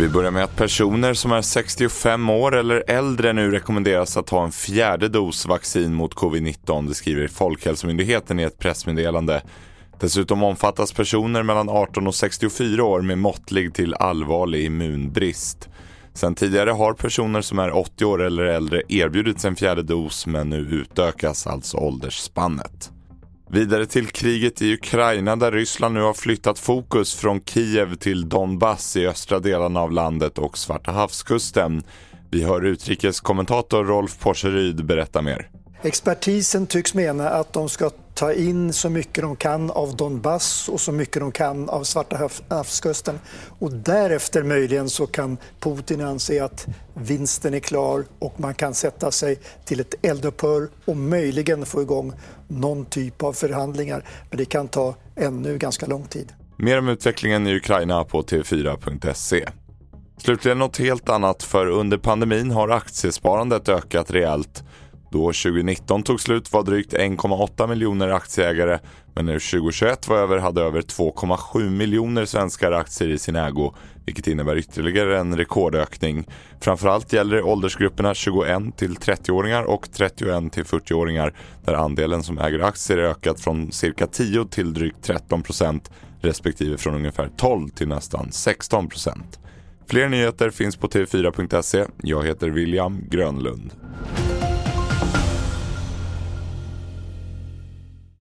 Vi börjar med att personer som är 65 år eller äldre nu rekommenderas att ta en fjärde dos vaccin mot covid-19, det skriver Folkhälsomyndigheten i ett pressmeddelande. Dessutom omfattas personer mellan 18 och 64 år med måttlig till allvarlig immunbrist. Sen tidigare har personer som är 80 år eller äldre erbjudits en fjärde dos men nu utökas alltså åldersspannet. Vidare till kriget i Ukraina där Ryssland nu har flyttat fokus från Kiev till Donbass i östra delarna av landet och Svarta havskusten. Vi hör utrikeskommentator Rolf Porseryd berätta mer. Expertisen tycks mena att de ska ta in så mycket de kan av Donbass och så mycket de kan av Svarta havskusten. Och därefter möjligen så kan Putin anse att vinsten är klar och man kan sätta sig till ett eldupphör och möjligen få igång någon typ av förhandlingar. Men det kan ta ännu ganska lång tid. Mer om utvecklingen i Ukraina på tv4.se. Slutligen något helt annat, för under pandemin har aktiesparandet ökat rejält. Då 2019 tog slut var drygt 1,8 miljoner aktieägare men när 2021 var över hade över 2,7 miljoner svenskar aktier i sin ägo vilket innebär ytterligare en rekordökning. Framförallt gäller det åldersgrupperna 21 till 30-åringar och 31 till 40-åringar där andelen som äger aktier ökat från cirka 10 till drygt 13 procent respektive från ungefär 12 till nästan 16 procent. Fler nyheter finns på tv4.se. Jag heter William Grönlund.